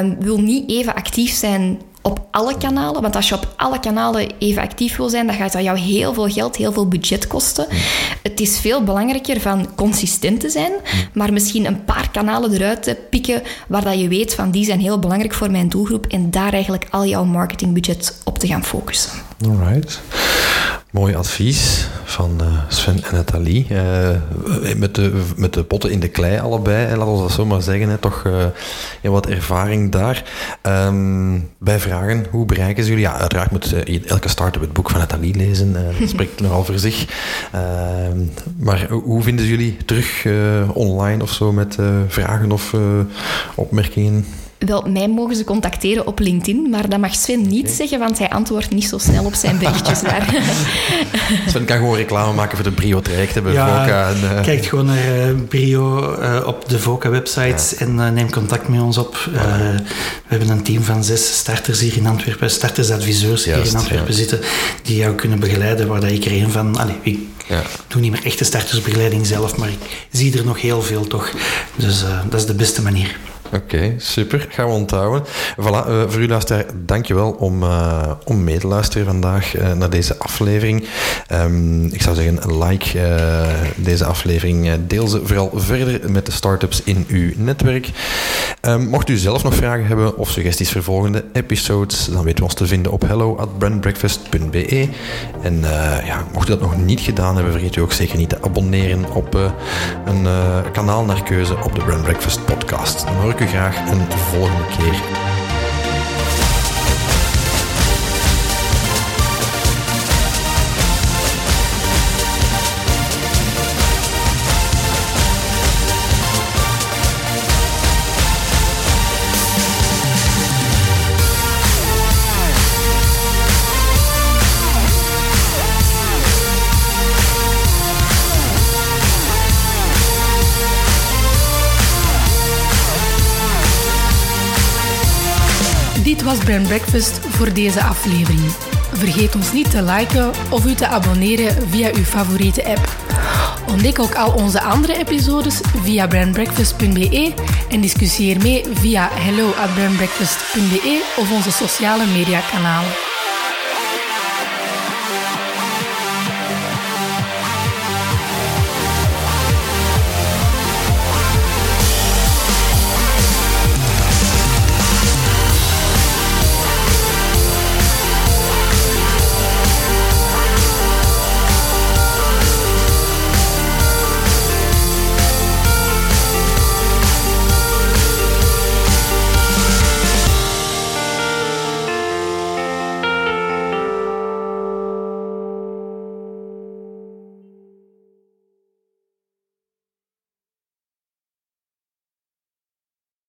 Um, wil niet even actief zijn op alle kanalen. Want als je op alle kanalen even actief wil zijn, dan gaat dat jou heel veel geld, heel veel budget kosten. Het is veel belangrijker van consistent te zijn, maar misschien een paar kanalen eruit te pikken waar dat je weet van die zijn heel belangrijk voor mijn doelgroep en daar eigenlijk al jouw marketingbudget op te gaan focussen. Alright. Mooi advies van uh, Sven en Nathalie. Uh, met, de, met de potten in de klei allebei, laten we dat zo maar zeggen. Hè, toch uh, wat ervaring daar. Bij vragen, hoe bereiken ze jullie? Ja, uiteraard moet elke start-up het boek van Nathalie lezen. dat spreekt *laughs* nogal voor zich. Ehm, maar hoe vinden ze jullie terug online of zo met vragen of opmerkingen? Wel, mij mogen ze contacteren op LinkedIn, maar dat mag Sven niet zeggen, want hij antwoordt niet zo snel op zijn berichtjes daar. *laughs* Sven kan gewoon reclame maken voor de Brio-trajecten bij ja, Voca. En, uh... Kijk gewoon naar uh, Brio uh, op de Voca-website en neem contact met ons op. we hebben een team van zes starters hier in Antwerpen, startersadviseurs hier in Antwerpen ja. zitten, die jou kunnen begeleiden, waar dat ik er een van... Allez, ik ja. doe niet meer echte startersbegeleiding zelf, maar ik zie er nog heel veel toch. Dus dat is de beste manier. Oké, super. Gaan we onthouden. Voilà, uh, voor u luisteraar, dankjewel om, uh, om mee te luisteren vandaag uh, naar deze aflevering. Um, ik zou zeggen, like deze aflevering. deel ze vooral verder met de startups in uw netwerk. Um, mocht u zelf nog vragen hebben of suggesties voor volgende episodes, dan weten we ons te vinden op hello at brandbreakfast.be. En ja, mocht u dat nog niet gedaan hebben, vergeet u ook zeker niet te abonneren op een kanaal naar keuze op de Brand Breakfast podcast. Graag een volgende keer. Brand Breakfast voor deze aflevering. Vergeet ons niet te liken of u te abonneren via uw favoriete app. Ontdek ook al onze andere episodes via brandbreakfast.be en discussieer mee via hello of onze sociale media kanalen.